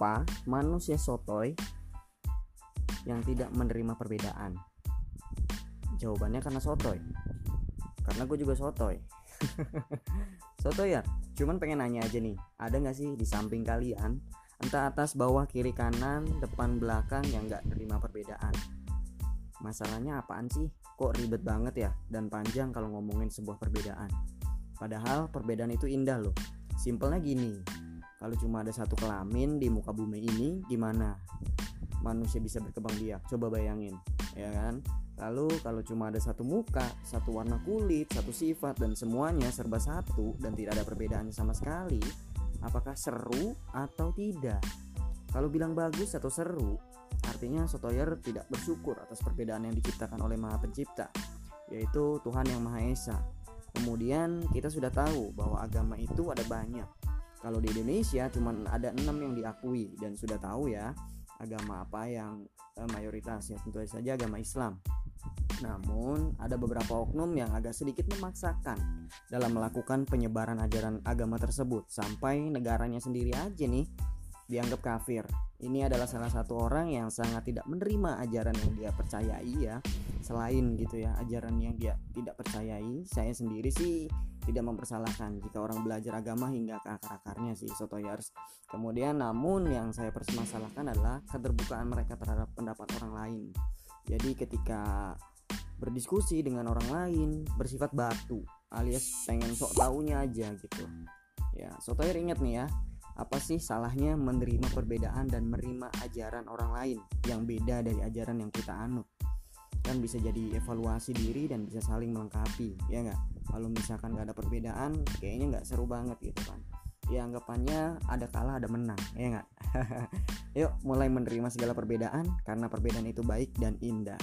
kenapa manusia sotoy yang tidak menerima perbedaan? Jawabannya karena sotoy. Karena gue juga sotoy. Sotoy ya? Cuman pengen nanya aja nih ada nggak sih di samping kalian entah atas bawah kiri kanan depan belakang yang nggak terima perbedaan? Masalahnya apaan sih? Kok ribet banget ya dan panjang kalau ngomongin sebuah perbedaan? Padahal perbedaan itu indah loh. Simpelnya gini kalau cuma ada satu kelamin di muka bumi ini gimana manusia bisa berkembang biak? Coba bayangin ya kan? Lalu kalau cuma ada satu muka satu warna kulit satu sifat dan semuanya serba satu dan tidak ada perbedaan sama sekali apakah seru atau tidak? Kalau bilang bagus atau seru artinya Sotoyer tidak bersyukur atas perbedaan yang diciptakan oleh Maha Pencipta yaitu Tuhan yang Maha Esa. Kemudian kita sudah tahu bahwa agama itu ada banyak kalau di Indonesia cuma ada enam yang diakui dan sudah tahu ya agama apa yang eh, mayoritas ya tentu saja agama Islam. Namun, ada beberapa oknum yang agak sedikit memaksakan dalam melakukan penyebaran ajaran agama tersebut. Sampai negaranya sendiri aja nih dianggap kafir. Ini adalah salah satu orang yang sangat tidak menerima ajaran yang dia percayai ya. Selain gitu ya, ajaran yang dia tidak percayai, saya sendiri sih tidak mempersalahkan jika orang belajar agama hingga ke akar-akarnya sih sotoyers. Kemudian namun yang saya permasalahkan adalah keterbukaan mereka terhadap pendapat orang lain. Jadi ketika berdiskusi dengan orang lain bersifat batu alias pengen sok taunya aja gitu ya sotoyer inget nih ya apa sih salahnya menerima perbedaan dan menerima ajaran orang lain yang beda dari ajaran yang kita anut? Kan bisa jadi evaluasi diri dan bisa saling melengkapi ya nggak? Kalau misalkan nggak ada perbedaan kayaknya nggak seru banget gitu kan. Ya anggapannya ada kalah ada menang ya nggak? Yuk mulai menerima segala perbedaan karena perbedaan itu baik dan indah